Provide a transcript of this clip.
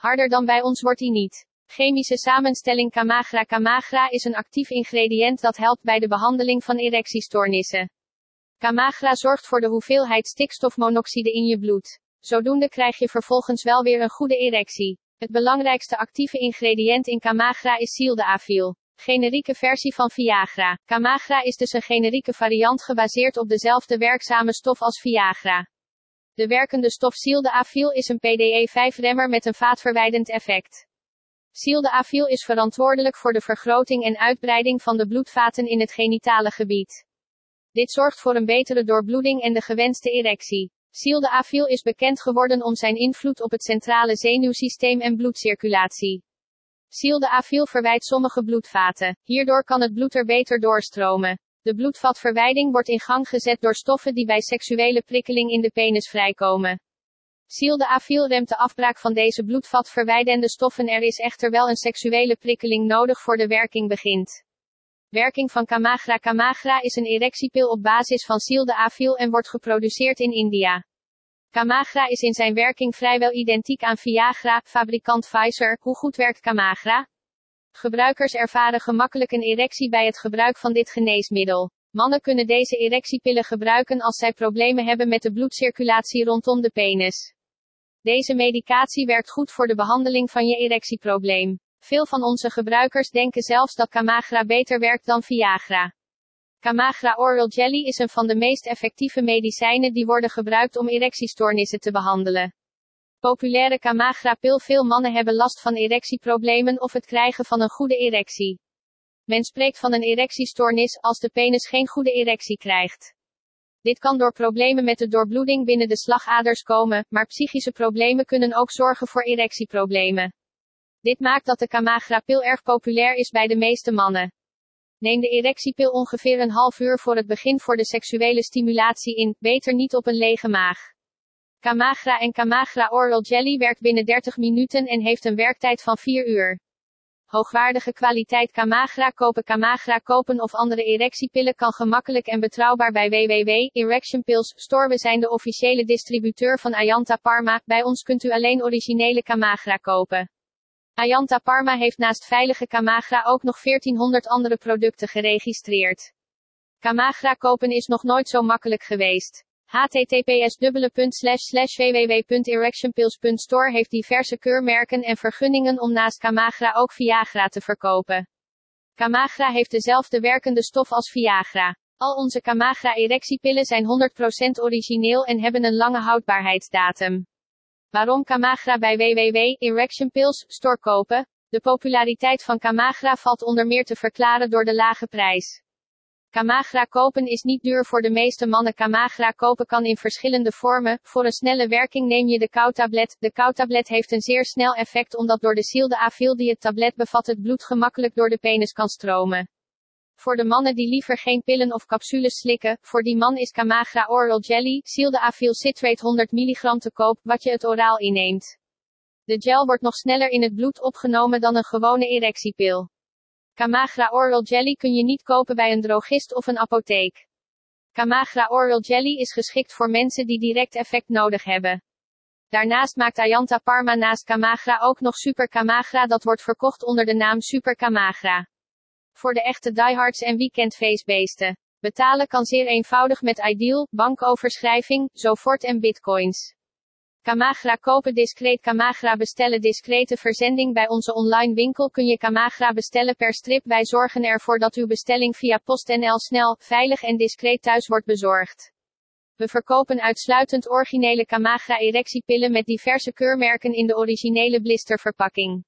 Harder dan bij ons wordt die niet. Chemische samenstelling Camagra Camagra is een actief ingrediënt dat helpt bij de behandeling van erectiestoornissen. Camagra zorgt voor de hoeveelheid stikstofmonoxide in je bloed. Zodoende krijg je vervolgens wel weer een goede erectie. Het belangrijkste actieve ingrediënt in Camagra is sildenafil. Generieke versie van Viagra. Camagra is dus een generieke variant gebaseerd op dezelfde werkzame stof als Viagra. De werkende stof sildenafil is een PDE5-remmer met een vaatverwijdend effect. Sildenafil is verantwoordelijk voor de vergroting en uitbreiding van de bloedvaten in het genitale gebied. Dit zorgt voor een betere doorbloeding en de gewenste erectie. Sildenafil is bekend geworden om zijn invloed op het centrale zenuwsysteem en bloedcirculatie. Sildenafil verwijdt sommige bloedvaten. Hierdoor kan het bloed er beter doorstromen. De bloedvatverwijding wordt in gang gezet door stoffen die bij seksuele prikkeling in de penis vrijkomen. Sildenafil remt de afbraak van deze bloedvatverwijdende stoffen. Er is echter wel een seksuele prikkeling nodig voor de werking begint. Werking van Camagra Camagra is een erectiepil op basis van sildenafil en wordt geproduceerd in India. Camagra is in zijn werking vrijwel identiek aan Viagra, fabrikant Pfizer. Hoe goed werkt Camagra? Gebruikers ervaren gemakkelijk een erectie bij het gebruik van dit geneesmiddel. Mannen kunnen deze erectiepillen gebruiken als zij problemen hebben met de bloedcirculatie rondom de penis. Deze medicatie werkt goed voor de behandeling van je erectieprobleem. Veel van onze gebruikers denken zelfs dat Camagra beter werkt dan Viagra. Camagra Oral Jelly is een van de meest effectieve medicijnen die worden gebruikt om erectiestoornissen te behandelen. Populaire Camagra-pil Veel mannen hebben last van erectieproblemen of het krijgen van een goede erectie. Men spreekt van een erectiestoornis als de penis geen goede erectie krijgt. Dit kan door problemen met de doorbloeding binnen de slagaders komen, maar psychische problemen kunnen ook zorgen voor erectieproblemen. Dit maakt dat de Camagra-pil erg populair is bij de meeste mannen. Neem de erectiepil ongeveer een half uur voor het begin voor de seksuele stimulatie in, beter niet op een lege maag. Camagra en Camagra Oral Jelly werkt binnen 30 minuten en heeft een werktijd van 4 uur. Hoogwaardige kwaliteit Camagra kopen Camagra kopen of andere erectiepillen kan gemakkelijk en betrouwbaar bij www. We zijn de officiële distributeur van Ayanta Parma. Bij ons kunt u alleen originele Camagra kopen. Ayanta Parma heeft naast veilige Camagra ook nog 1400 andere producten geregistreerd. Camagra kopen is nog nooit zo makkelijk geweest. Https www.erectionpills.store heeft diverse keurmerken en vergunningen om naast Camagra ook Viagra te verkopen. Camagra heeft dezelfde werkende stof als Viagra. Al onze Camagra erectiepillen zijn 100% origineel en hebben een lange houdbaarheidsdatum. Waarom Camagra bij www. Erection Pills Store kopen? De populariteit van Camagra valt onder meer te verklaren door de lage prijs. Camagra kopen is niet duur voor de meeste mannen. Camagra kopen kan in verschillende vormen. Voor een snelle werking neem je de koutablet. De koutablet heeft een zeer snel effect omdat door de sildenafil die het tablet bevat het bloed gemakkelijk door de penis kan stromen. Voor de mannen die liever geen pillen of capsules slikken, voor die man is Camagra Oral Jelly, sildenafil citrate 100 mg te koop, wat je het oraal inneemt. De gel wordt nog sneller in het bloed opgenomen dan een gewone erectiepil. Camagra Oral Jelly kun je niet kopen bij een drogist of een apotheek. Camagra Oral Jelly is geschikt voor mensen die direct effect nodig hebben. Daarnaast maakt Ayanta Parma naast Camagra ook nog Super Camagra dat wordt verkocht onder de naam Super Camagra. Voor de echte diehards en weekendfeestbeesten. Betalen kan zeer eenvoudig met Ideal, bankoverschrijving, Zofort en bitcoins. Camagra kopen discreet Camagra bestellen discrete verzending bij onze online winkel kun je Camagra bestellen per strip wij zorgen ervoor dat uw bestelling via PostNL snel, veilig en discreet thuis wordt bezorgd. We verkopen uitsluitend originele Camagra erectiepillen met diverse keurmerken in de originele blisterverpakking.